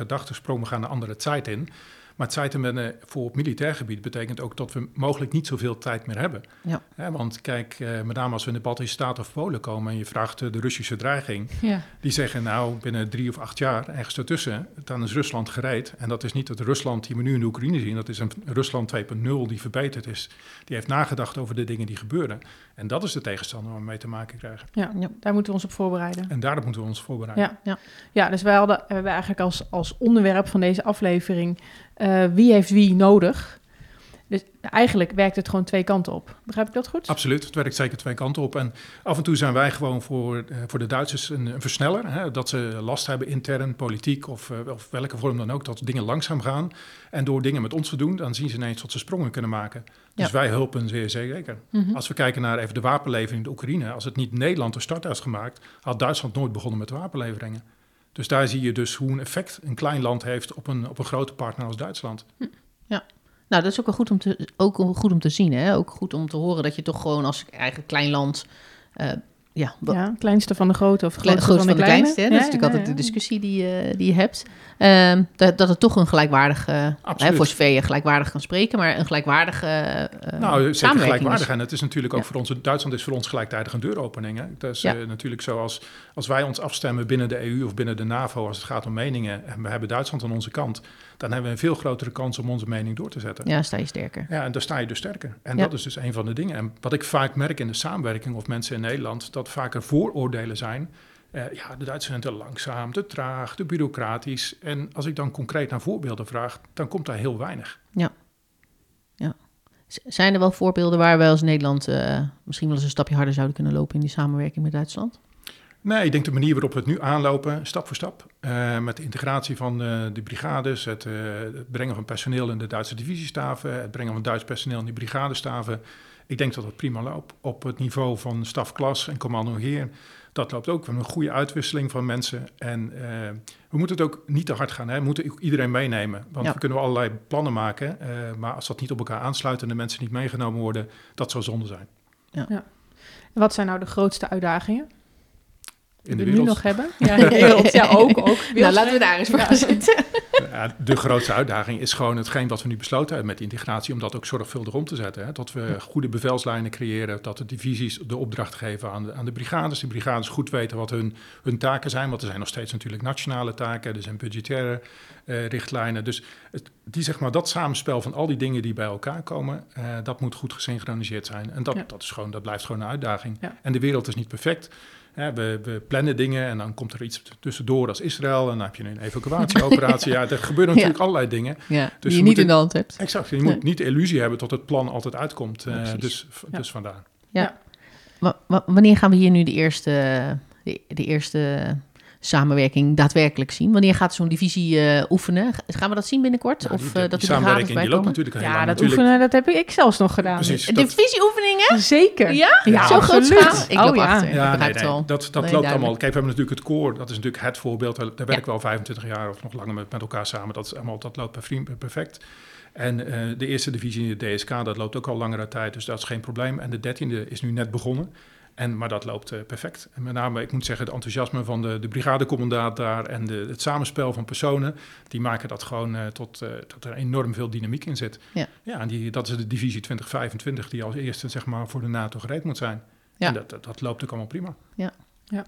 we gaan een andere tijd in. Maar Zeitenwende voor op militair gebied betekent ook dat we mogelijk niet zoveel tijd meer hebben. Ja. Want kijk, eh, met name als we in de Baltische Staten of Polen komen en je vraagt eh, de Russische dreiging, Ja. die zeggen nou binnen drie of acht jaar, ergens daartussen, dan is Rusland gereed. En dat is niet het Rusland die we nu in de Oekraïne zien, dat is een Rusland 2.0 die verbeterd is. Die heeft nagedacht over de dingen die gebeuren. En dat is de tegenstander waar we mee te maken krijgen. Ja, Ja. daar moeten we ons op voorbereiden. En daarop moeten we ons voorbereiden. Ja. Ja. ja, dus wij hadden we hebben eigenlijk als, als onderwerp van deze aflevering eh, wie heeft wie nodig. Dus eigenlijk werkt het gewoon twee kanten op. Begrijp ik dat goed? Absoluut, het werkt zeker twee kanten op. En af en toe zijn wij gewoon voor, eh, voor de Duitsers een, een versneller. Hè, dat ze last hebben intern, politiek of, eh, of welke vorm dan ook, dat dingen langzaam gaan. En door dingen met ons te doen, dan zien ze ineens dat ze sprongen kunnen maken. Dus Ja. wij helpen zeer zeker. Mhm. Als we kijken naar even de wapenlevering in de Oekraïne, als het niet Nederland de start had gemaakt, had Duitsland nooit begonnen met wapenleveringen. Dus daar zie je dus hoe een effect een klein land heeft op een, op een grote partner als Duitsland. Nou, dat is ook wel goed om te, ook goed om te zien. Hè? Ook goed om te horen dat je toch gewoon als eigen klein land... eh, ja, wa- Ja, kleinste van de grote of grootste grootste van de, van de kleinste. Hè? Dat is natuurlijk ja, altijd de discussie die, eh, die je hebt. Ehm, dat, dat het toch een gelijkwaardig, eh, hè, Absoluut. voor zover je gelijkwaardig kan spreken, maar een gelijkwaardige eh Nou, zeker samenwerking gelijkwaardig. is. En het is natuurlijk ook Ja. voor ons, Duitsland is voor ons gelijktijdig een deuropening. Hè? Dat is Ja. eh, natuurlijk zo als, als wij ons afstemmen binnen de EU of binnen de NAVO als het gaat om meningen en we hebben Duitsland aan onze kant, dan hebben we een veel grotere kans om onze mening door te zetten. Ja, sta je sterker. Ja, en daar sta je dus sterker. En Ja. dat is dus een van de dingen. En wat ik vaak merk in de samenwerking of mensen in Nederland, dat vaker vooroordelen zijn. Eh, ja, de Duitsers zijn te langzaam, te traag, te bureaucratisch. En als ik dan concreet naar voorbeelden vraag, dan komt daar heel weinig. Z- Zijn er wel voorbeelden waar wij als Nederland eh, misschien wel eens een stapje harder zouden kunnen lopen in die samenwerking met Duitsland? Nee, ik denk de manier waarop we het nu aanlopen, stap voor stap, eh, met de integratie van de brigades, het, het brengen van personeel in de Duitse divisiestaven, het brengen van Duits personeel in die brigadestaven. Ik denk dat dat prima loopt. Op het niveau van stafklas en commando-heer, dat loopt ook. We hebben een goede uitwisseling van mensen. En eh, we moeten het ook niet te hard gaan. Hè? We moeten iedereen meenemen. Want Ja. we kunnen wel allerlei plannen maken, eh, maar als dat niet op elkaar aansluit en de mensen niet meegenomen worden, dat zou zonde zijn. Wat zijn nou de grootste uitdagingen In die de we nu wereld. nog hebben? Ja, in de wereld. Ja, ook. ook. Nou, laten we daar eens voor gaan zitten. Ja, de grootste uitdaging is gewoon hetgeen wat we nu besloten hebben met de integratie, om dat ook zorgvuldig om te zetten. Hè? Dat we goede bevelslijnen creëren, dat de divisies de opdracht geven aan de, aan de brigades. Die brigades goed weten wat hun, hun taken zijn, want er zijn nog steeds natuurlijk nationale taken, er zijn budgettaire eh, richtlijnen. Dus het, die, zeg maar, dat samenspel van al die dingen die bij elkaar komen, eh, dat moet goed gesynchroniseerd zijn. En dat, Ja. dat, is gewoon, dat blijft gewoon een uitdaging. Ja. En de wereld is niet perfect. Ja, we, we plannen dingen en dan komt er iets tussendoor als Israël. En dan heb je een evacuatieoperatie. ja, er gebeuren natuurlijk allerlei dingen. Ja, Dus die je niet in de hand hebt. Exact. Je Nee. moet niet de illusie hebben tot het plan altijd uitkomt. Ja, Eh, dus, Ja. dus vandaar. Wa- wanneer gaan we hier nu de eerste, de, de eerste samenwerking daadwerkelijk zien? Wanneer gaat zo'n divisie eh, oefenen? Ga- Gaan we dat zien binnenkort? Nou, of die, eh, die dat de brigades samenwerking die loopt natuurlijk al heel Ja, lang. dat natuurlijk. oefenen, dat heb ik zelfs nog gedaan. Precies. dat- Divisieoefeningen? Zeker. Ja? Ja, Zo groot absoluut. schaal? Ik Oh, ja. achter. Ik Ja, nee, nee, dat, dat Nee, loopt duidelijk. allemaal. Kijk, we hebben natuurlijk het koor, dat is natuurlijk het voorbeeld. Daar, daar werken we al 25 jaar of nog langer met, met elkaar samen. Dat, is allemaal, dat loopt perfect-. En eh, de eerste divisie, de DSK, dat loopt ook al langere tijd, dus dat is geen probleem. En de dertiende is nu net begonnen. En, maar dat loopt eh, perfect. En met name, ik moet zeggen, het enthousiasme van de, de brigadecommandaat daar en de, het samenspel van personen, die maken dat gewoon eh, tot, eh, tot er enorm veel dynamiek in zit. Ja. ja en die, dat is de divisie 2025 die als eerste zeg maar, voor de NATO gereed moet zijn. Ja. En dat, dat, dat loopt ook allemaal prima. Ja.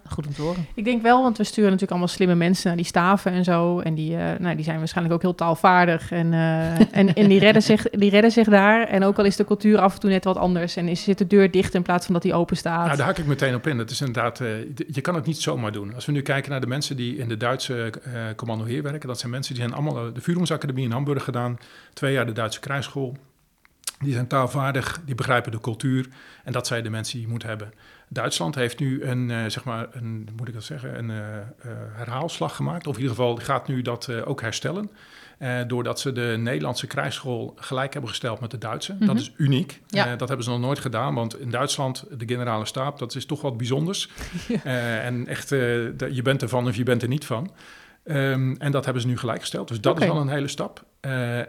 Goed om te horen. Ik denk wel, want we sturen natuurlijk allemaal slimme mensen naar die staven en zo. En die, eh, nou, die zijn waarschijnlijk ook heel taalvaardig. En, eh, en, en die, redden zich, die redden zich daar. En ook al is de cultuur af en toe net wat anders. En is, zit de deur dicht in plaats van dat die open staat. Nou, daar hak ik meteen op in. Dat is inderdaad, eh, je kan het niet zomaar doen. Als we nu kijken naar de mensen die in de Duitse commando heer werken, dat zijn mensen die zijn allemaal de Vuurungsacademie in Hamburg gedaan, twee jaar de Duitse krijgsschool. Die zijn taalvaardig, die begrijpen de cultuur en dat zijn de mensen die je moet hebben. Duitsland heeft nu een, eh, zeg maar, een, moet ik dat zeggen, een eh, eh, herhaalslag gemaakt. Of in ieder geval gaat nu dat eh, ook herstellen. Doordat ze de Nederlandse krijgsschool gelijk hebben gesteld met de Duitse. Mhm. Dat is uniek. Ja. Dat hebben ze nog nooit gedaan, want in Duitsland, de generale staap, dat is toch wat bijzonders. En echt, je bent ervan of je bent er niet van. Ehm, en dat hebben ze nu gelijk gesteld. Dus dat is al een hele stap.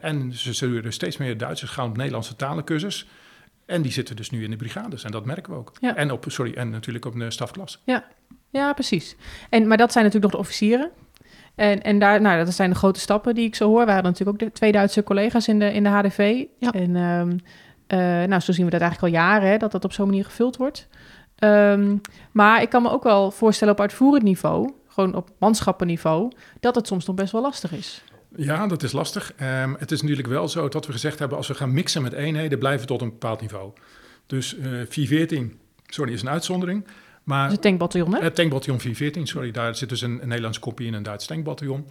En ze zullen steeds meer Duitsers gaan op Nederlandse talencursus. En die zitten dus nu in de brigades. En dat merken we ook. Ja. En, op, sorry, en natuurlijk op de stafklas. Ja, precies. En, maar dat zijn natuurlijk nog de officieren. En, en daar, nou, dat zijn de grote stappen die ik zo hoor. We hadden natuurlijk ook de twee Duitse collega's in de, in de HDV. Ja. En ehm, eh, nou, zo zien we dat eigenlijk al jaren, hè, dat dat op zo'n manier gevuld wordt. Ehm, maar ik kan me ook wel voorstellen op uitvoerend niveau, gewoon op manschappenniveau, dat het soms nog best wel lastig is. Ja, dat is lastig. Ehm, het is natuurlijk wel zo dat we gezegd hebben... als we gaan mixen met eenheden, blijven we tot een bepaald niveau. Dus eh 414, sorry, is een uitzondering. Maar Dus het tankbataljon, hè? Het tankbataljon 414, sorry, daar zit dus een, een Nederlandse kopie in een Duits tankbataljon.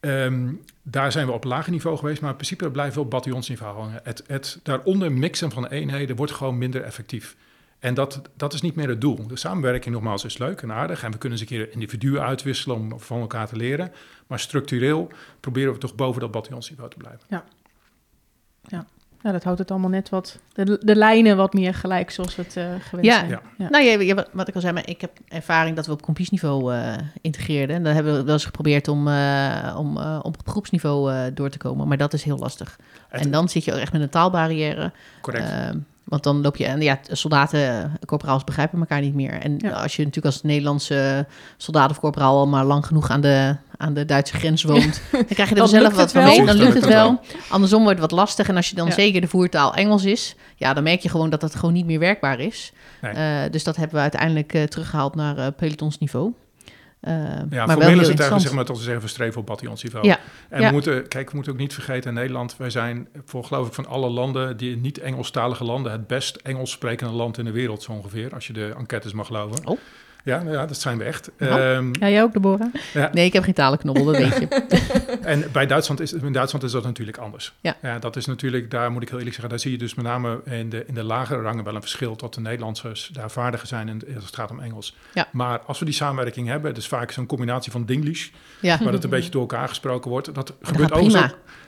Ehm, daar zijn we op lager niveau geweest, maar in principe blijven we op bataljonsniveau hangen. Het, het daaronder mixen van eenheden wordt gewoon minder effectief. En dat, dat is niet meer het doel. De samenwerking nogmaals is leuk en aardig. En we kunnen eens een keer individuen uitwisselen om van elkaar te leren. Maar structureel proberen we toch boven dat bataljonsniveau te blijven. Nou, dat houdt het allemaal net wat, de, de lijnen wat meer gelijk zoals het eh, gewend Ja. zijn. Ja. Nou, ja, ja, wat- wat ik al zei, maar ik heb ervaring dat we op kompiesniveau eh integreerden. En dan hebben we wel eens geprobeerd om, eh, om eh, op groepsniveau eh, door te komen. Maar dat is heel lastig. Het- en dan zit je echt met een taalbarrière. Correct. Want dan loop je... En ja, soldaten, corporaals begrijpen elkaar niet meer. En Ja. als je natuurlijk als Nederlandse soldaat of corporaal... al maar lang genoeg aan de, aan de Duitse grens woont... dan krijg je er Dan zelf wat van wel. mee. Dan lukt het wel. Andersom wordt het wat lastig. En als je dan Ja. zeker de voertaal Engels is... ja, dan merk je gewoon dat het gewoon niet meer werkbaar is. Nee. Eh, dus dat hebben we uiteindelijk eh, teruggehaald naar eh, pelotonsniveau. Eh, Ja, maar formeel is het eigenlijk zeg maar dat we zeggen we streven op bataljonsniveau. Ja, En ja. we moeten, kijk, we moeten ook niet vergeten in Nederland, wij zijn voor geloof ik van alle landen, die niet Engelstalige landen, het best Engels sprekende land in de wereld zo ongeveer, als je de enquêtes mag geloven. Oh. Ja, nou ja, dat zijn we echt. Nou. Ehm, Ja, jij ook, Deborah? Nee, ik heb geen talenknobbel, dat weet je. en bij Duitsland is, in Duitsland is dat natuurlijk anders. Ja. dat is natuurlijk, daar moet ik heel eerlijk zeggen, daar zie je dus met name in de, in de lagere rangen wel een verschil tot de Nederlanders daar vaardiger zijn in, als het gaat om Engels. Ja. Maar als we die samenwerking hebben, het is vaak zo'n combinatie van Dinglish, Ja, waar het een beetje door elkaar gesproken wordt. Dat dat gebeurt ook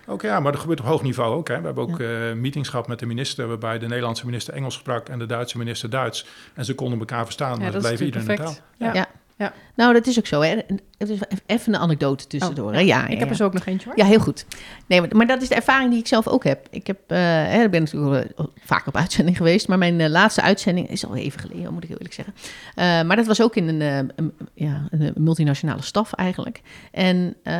Ook ja, maar dat gebeurt op hoog niveau ook. Hè. We hebben ook eh, meetings gehad met de minister, waarbij de Nederlandse minister Engels sprak en de Duitse minister Duits. En ze konden elkaar verstaan, maar Ja, het dat bleef iedereen in taal. Ja. Ja. Nou, dat is ook zo. Hè. Is even een anekdote tussendoor. hè. Ja, Ik ja, heb ja. er zo ook nog eentje, hoor. Ja, heel goed. Nee, maar, maar dat is de ervaring die ik zelf ook heb. Ik heb, eh, hè, ik ben natuurlijk wel vaak op uitzending geweest, maar mijn eh, laatste uitzending is al even geleden, moet ik heel eerlijk zeggen. Eh, maar dat was ook in een, eh, een- ja, een multinationale staf eigenlijk. En eh,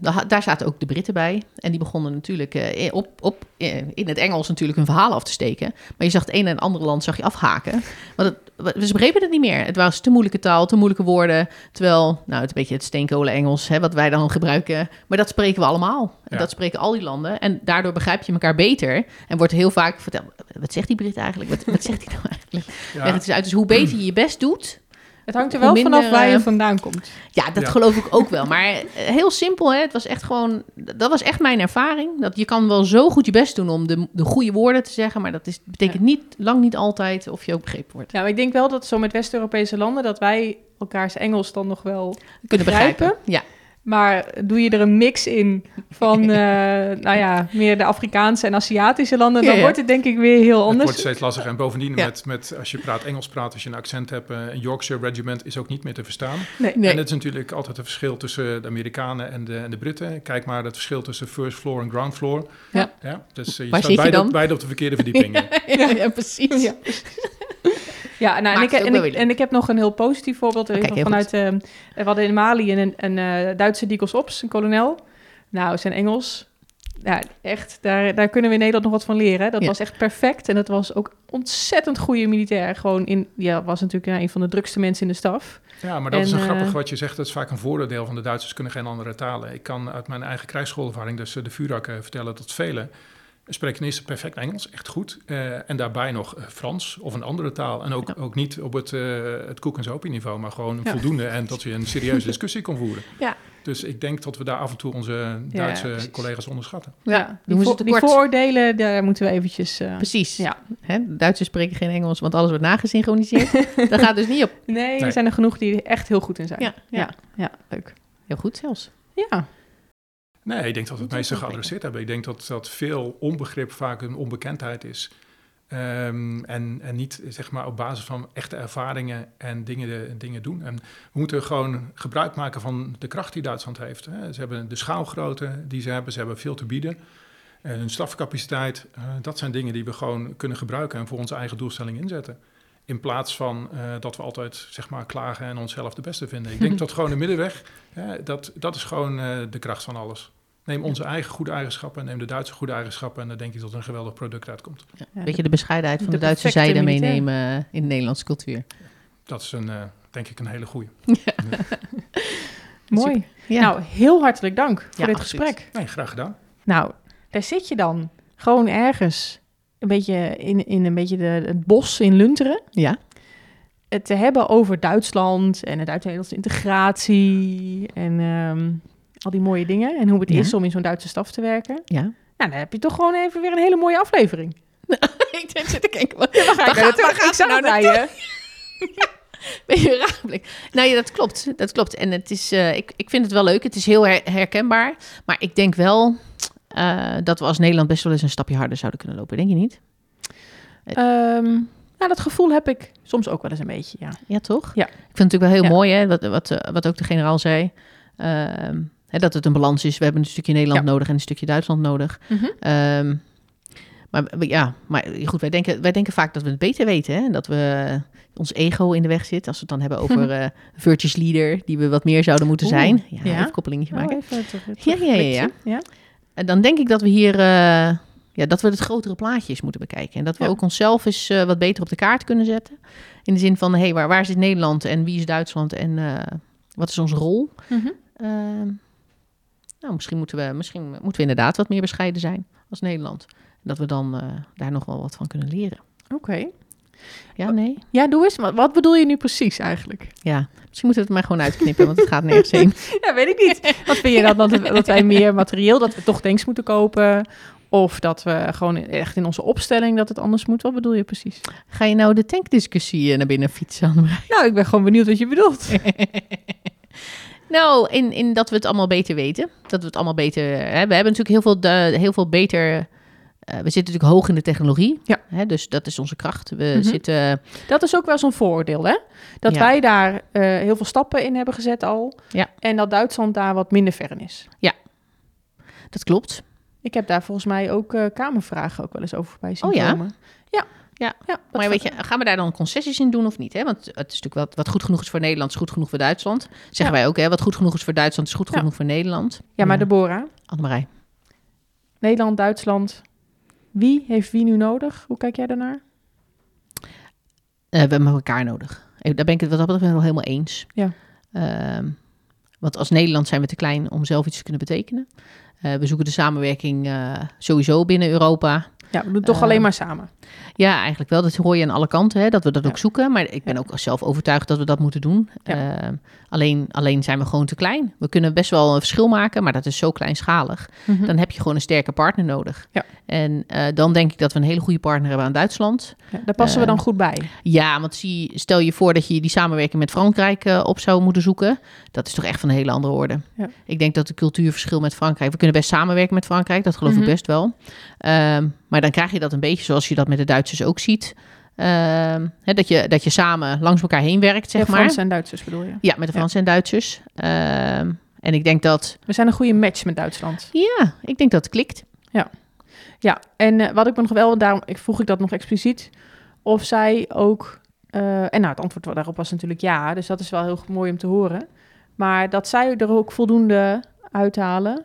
da- daar zaten ook de Britten bij. En die begonnen natuurlijk eh, op, op, eh, in het Engels natuurlijk hun verhaal af te steken. Maar je zag het ene en het andere land zag je afhaken. Want het, ze begrepen het niet meer. Het was te moeilijke taal, te moeilijke woorden. Terwijl, nou, het een beetje het steenkolen Engels, hè, wat wij dan gebruiken. Maar dat spreken we allemaal. En Ja. dat spreken al die landen. En daardoor begrijp je elkaar beter. En wordt heel vaak verteld, wat zegt die Brit eigenlijk? Wat, wat zegt hij nou eigenlijk? Ja. Het eens uit. Dus hoe beter je je best doet, Het hangt er wel minder, vanaf waar je eh, vandaan komt. ja, dat Ja. geloof ik ook wel. Maar eh, heel simpel, hè? het was echt gewoon, dat was echt mijn ervaring. Dat je kan wel zo goed je best doen om de, de goede woorden te zeggen, maar dat is, betekent niet, lang niet altijd of je ook begrepen wordt. Ja, maar ik denk wel dat zo met West-Europese landen... dat wij elkaars Engels dan nog wel Kunnen begrijpen. begrijpen. Ja, Maar doe je er een mix in van, eh, nou ja, meer de Afrikaanse en Aziatische landen, dan Ja, ja. wordt het denk ik weer heel Het anders. wordt steeds lastiger. En bovendien, Ja. met, met, als je praat Engels praat, als je een accent hebt, eh, een Yorkshire Regiment is ook niet meer te verstaan. Nee. nee. En het is natuurlijk altijd een verschil tussen de Amerikanen en de, en de Britten. Kijk maar het verschil tussen first floor en ground floor. Ja. ja dus eh, je Waar staat je beide, dan? beide op de verkeerde verdiepingen. ja, ja, precies. Ja. Nou, en, ik, het ook en, wel ik, weer en ik heb nog een heel positief voorbeeld Oh, vanuit... eh, we hadden in Mali een, een eh, Duitse Dikos Ops, een kolonel. Nou, zijn Engels... Ja, echt, daar, daar kunnen we in Nederland nog wat van leren. Dat Ja. was echt perfect. En dat was ook ontzettend goede militair. Gewoon in, ja, was natuurlijk een van de drukste mensen in de staf. Ja, maar dat En, is een eh, grappig wat je zegt. Dat is vaak een voordeel van de Duitsers kunnen geen andere talen. Ik kan uit mijn eigen krijgsschoolervaring, dus eh, de vuurak, eh, vertellen dat velen spreken eerst perfect Engels, echt goed. eh, en daarbij nog eh, Frans of een andere taal. En ook, Ja. ook niet op het, eh het koek- en niveau, maar gewoon Ja. voldoende. En dat je een serieuze discussie kon voeren. Ja. Dus ik denk dat we daar af en toe onze Duitse collega's onderschatten. Ja, die, doen we ze vo- die vooroordelen, daar moeten we eventjes... eh, Precies. Ja. Hè, Duitsers spreken geen Engels, want alles wordt nagesynchroniseerd. dat gaat dus niet op. nee, er Nee. zijn er genoeg die er echt heel goed in zijn. Ja, ja. ja, ja, leuk. Heel goed zelfs. Ja, Nee, ik denk dat we het meeste geadresseerd hebben. Ik denk dat, dat veel onbegrip vaak een onbekendheid is. Ehm, en, en niet zeg maar op basis van echte ervaringen en dingen, dingen doen. En we moeten gewoon gebruik maken van de kracht die Duitsland heeft. Hè. Ze hebben de schaalgrootte die ze hebben, ze hebben veel te bieden. En hun stafcapaciteit, eh, dat zijn dingen die we gewoon kunnen gebruiken en voor onze eigen doelstelling inzetten. In plaats van eh, dat we altijd zeg maar klagen en onszelf de beste vinden. Ik denk dat gewoon de middenweg, hè, dat, dat is gewoon eh, de kracht van alles. Neem onze eigen goede eigenschappen, neem de Duitse goede eigenschappen en dan denk ik dat er een geweldig product uitkomt. Ja, Beetje de bescheidenheid van de, de Duitse zijde meenemen eh, in de Nederlandse cultuur. Dat is een, eh, denk ik een hele goede. mooi. Ja. Nou, heel hartelijk dank voor dit absoluut. gesprek. Nee, graag gedaan. Nou, daar zit je dan. Gewoon ergens. Een beetje in, in een beetje de, het bos in Lunteren. ja. Het te hebben over Duitsland en de Duitse-Nederlandse integratie. En ehm, al die mooie dingen. En hoe het Ja. is om in zo'n Duitse staf te werken. ja. Nou, dan heb je toch gewoon even weer een hele mooie aflevering. ik denk, zit te kijken. Waar Ja, waar ga ik waar gaat ze nou bij je. Beetje een rare blik. Nou ja, dat klopt. Dat klopt. En het is, eh, ik, ik vind het wel leuk. Het is heel her- herkenbaar. Maar ik denk wel eh, dat we als Nederland best wel eens een stapje harder zouden kunnen lopen. Denk je niet? Ehm, nou, dat gevoel heb ik soms ook wel eens een beetje, ja. Ja, toch? Ja. Ik vind het natuurlijk wel heel Ja. mooi, hè, wat, wat, eh, wat ook de generaal zei. Ehm, hè, dat het een balans is. We hebben een stukje Nederland Ja. nodig en een stukje Duitsland nodig. Ehm, maar ja, maar goed, wij denken, wij denken vaak dat we het beter weten. Hè? En dat we ons ego in de weg zit. Als we het dan hebben over virtuous leader, die we wat meer zouden moeten Oeh, zijn. Ja, ja. even koppelingetje Oh, maken. even terug- Ja, ja, ja, ja. terugblikje. ja. En dan denk ik dat we hier, eh, ja, dat we het grotere plaatje eens moeten bekijken. En dat we Ja. ook onszelf eens eh, wat beter op de kaart kunnen zetten. In de zin van, hé, hey, waar, waar zit Nederland en wie is Duitsland en wat is onze rol? Mhm. Ehm, nou, misschien moeten, we, misschien moeten we inderdaad wat meer bescheiden zijn als Nederland. En dat we dan eh, daar nog wel wat van kunnen leren. Oké. Ja, nee? Ja, doe eens. Wat bedoel je nu precies eigenlijk? Ja, misschien moeten we het maar gewoon uitknippen, want het gaat nergens heen. Ja, weet ik niet. Wat vind je dan dat, dat wij meer materieel, dat we toch tanks moeten kopen? Of dat we gewoon echt in onze opstelling dat het anders moet? Wat bedoel je precies? Ga je nou de tankdiscussie eh, naar binnen fietsen? Nou, ik ben gewoon benieuwd wat je bedoelt. Nou, in, in dat we het allemaal beter weten. Dat we het allemaal beter... Hè, we hebben natuurlijk heel veel, de, heel veel beter... eh, we zitten natuurlijk hoog in de technologie. Ja. Hè, dus dat is onze kracht. We Mhm. zitten... Dat is ook wel zo'n vooroordeel, hè? Dat Ja. wij daar eh, heel veel stappen in hebben gezet al. Ja. En dat Duitsland daar wat minder ver in is. Dat klopt. Ik heb daar volgens mij ook eh, kamervragen ook wel eens over voorbij zien Oh ja? komen. Ja. Ja. ja Maar weet je, gaan we daar dan concessies in doen of niet? Hè? Want het is natuurlijk wat, wat goed genoeg is voor Nederland, is goed genoeg voor Duitsland. Zeggen Ja. wij ook, hè? Wat goed genoeg is voor Duitsland, is goed Ja. genoeg voor Nederland. Ja, maar Deborah, Annemarij. Nederland, Duitsland. Wie heeft wie nu nodig? Hoe kijk jij daarnaar? Eh, we hebben elkaar nodig. Eh, Daar ben ik het wat dat betreft wel helemaal eens. Ja. Ehm, want als Nederland zijn we te klein om zelf iets te kunnen betekenen. Eh, we zoeken de samenwerking sowieso binnen Europa. Ja, we doen toch Eh, alleen maar samen. Ja, eigenlijk wel. Dat hoor je aan alle kanten, hè, dat we dat Ja. ook zoeken. Maar ik ben ook zelf overtuigd dat we dat moeten doen. Ja. Ehm, alleen, alleen zijn we gewoon te klein. We kunnen best wel een verschil maken, maar dat is zo kleinschalig. Mhm. Dan heb je gewoon een sterke partner nodig. Ja. En eh, dan denk ik dat we een hele goede partner hebben aan Duitsland. Daar passen we dan goed bij. Ja, want zie, stel je voor dat je die samenwerking met Frankrijk eh, op zou moeten zoeken. Dat is toch echt van een hele andere orde. Ik denk dat het cultuurverschil met Frankrijk... We kunnen best samenwerken met Frankrijk, dat geloof Mhm. ik best wel. Ehm, maar dan krijg je dat een beetje zoals je dat met de Duitsers ook ziet. Ehm, hè, dat, je, dat je samen langs elkaar heen werkt, zeg ja, maar. Fransen en Duitsers bedoel je? Ja, met de Fransen en Duitsers. Ehm, en ik denk dat... We zijn een goede match met Duitsland. Ja, ik denk dat het klikt. Ja, en eh, wat ik me nog wel, daarom ik vroeg ik dat nog expliciet, of zij ook, eh, en nou het antwoord daarop was natuurlijk ja, dus dat is wel heel mooi om te horen, maar dat zij er ook voldoende uithalen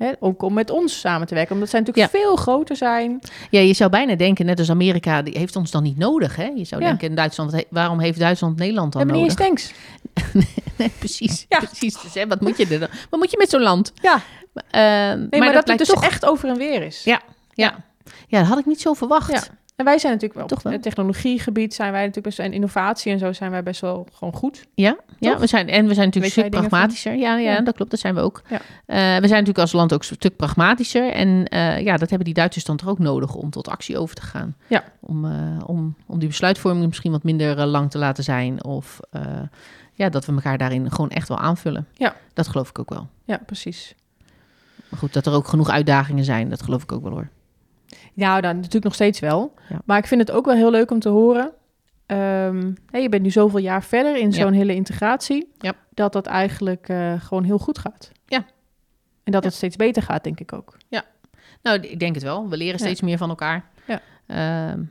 Hè, ook om met ons samen te werken. Omdat zij natuurlijk veel groter zijn. Ja, je zou bijna denken, net als Amerika, die heeft ons dan niet nodig. Hè? Je zou Ja. denken, in Duitsland, waarom heeft Duitsland Nederland dan hebben niet nodig? eens tanks. nee, precies. Ja. precies. Dus, hè, wat moet je er dan? Wat moet je met zo'n land? Ja, Eh, nee, maar, dat, het blijkt dus toch. echt over en weer is. Ja. Ja. ja, dat had ik niet zo verwacht. En wij zijn natuurlijk wel Toch op wel. het technologiegebied zijn wij natuurlijk best wel en innovatie en zo zijn wij best wel gewoon goed. Ja, ja we zijn, en we zijn natuurlijk een stuk pragmatischer. Ja, ja, Ja. dat klopt, dat zijn we ook. Ja. Eh, we zijn natuurlijk als land ook een stuk pragmatischer. En eh, ja, dat hebben die Duitsers dan toch ook nodig om tot actie over te gaan. Ja. Om, eh, om, om die besluitvorming misschien wat minder lang te laten zijn. Of ja, dat we elkaar daarin gewoon echt wel aanvullen. Ja. Dat geloof ik ook wel. Ja, precies. Maar goed, dat er ook genoeg uitdagingen zijn, dat geloof ik ook wel hoor. Ja, dan natuurlijk nog steeds wel. Ja. Maar ik vind het ook wel heel leuk om te horen. Ehm, je bent nu zoveel jaar verder in Ja. zo'n hele integratie. Ja. Dat dat eigenlijk eh, gewoon heel goed gaat. Ja. En dat Ja. het steeds beter gaat, denk ik ook. Nou, ik denk het wel. We leren Ja. steeds meer van elkaar. Ja. Ehm,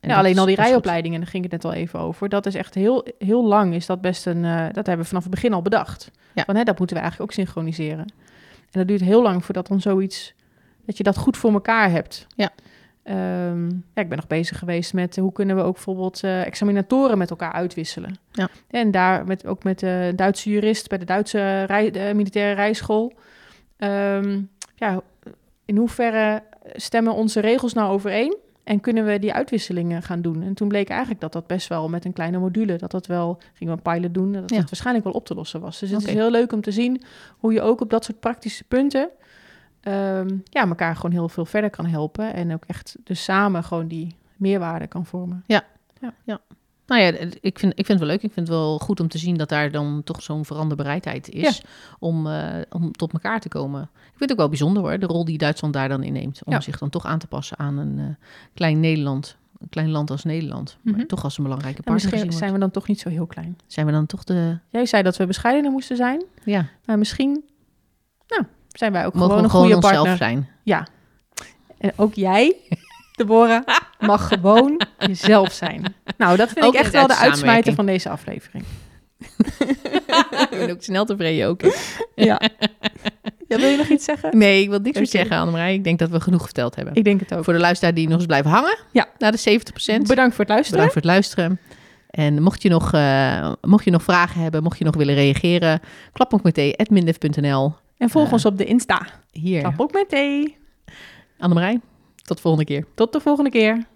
Ja, alleen al die rijopleidingen, daar ging ik het net al even over. Dat is echt heel, heel lang, is dat best een... eh, dat hebben we vanaf het begin al bedacht. Ja. Van, hè, dat moeten we eigenlijk ook synchroniseren. En dat duurt heel lang voordat dan zoiets... Dat je dat goed voor elkaar hebt. Ja. Ehm, ja, ik ben nog bezig geweest met hoe kunnen we ook bijvoorbeeld eh, examinatoren met elkaar uitwisselen. Ja. En daar met, ook met de Duitse jurist bij de Duitse rij, de militaire rijschool. Ehm, ja, in hoeverre stemmen onze regels nou overeen? En kunnen we die uitwisselingen gaan doen? En toen bleek eigenlijk dat dat best wel met een kleine module, dat dat wel, gingen we een pilot doen, dat Ja. het waarschijnlijk wel op te lossen was. Dus het is heel leuk om te zien hoe je ook op dat soort praktische punten ehm, ja, elkaar gewoon heel veel verder kan helpen. En ook echt dus samen gewoon die meerwaarde kan vormen. Nou ja, het- ik vind, ik vind het wel leuk. Ik vind het wel goed om te zien dat daar dan toch zo'n veranderbereidheid is om, eh, om tot elkaar te komen. Ik vind het ook wel bijzonder hoor, de rol die Duitsland daar dan inneemt. Om Ja. zich dan toch aan te passen aan een eh, klein Nederland. Een klein land als Nederland. Maar Mhm. toch als een belangrijke partner misschien zijn we dan toch niet zo heel klein. Zijn we dan toch de... Jij zei dat we bescheidener moesten zijn, Ja, maar misschien nou, zijn wij ook mogen gewoon we een gewoon goede onszelf partner. zijn. Ja. En ook jij, Deborah, mag gewoon jezelf zijn. Nou, dat vind Ook ik echt wel de uitsmijter van deze aflevering. ik ben ook snel tevreden ook. Ja. ja. Wil je nog iets zeggen? Nee, ik wil niks meer zeggen, Annemarij. Ik denk dat we genoeg verteld hebben. Ik denk het ook. Voor de luisteraar die nog eens blijven hangen. Ja. Naar de 70%. Bedankt voor het luisteren. Bedankt voor het luisteren. En mocht je nog, eh, mocht je nog vragen hebben, mocht je nog willen reageren, klapmokmeteen.mindef.nl. En volg ons op de Insta. Hier, Klap ook met thee. Annemarij. Tot de volgende keer. Tot de volgende keer.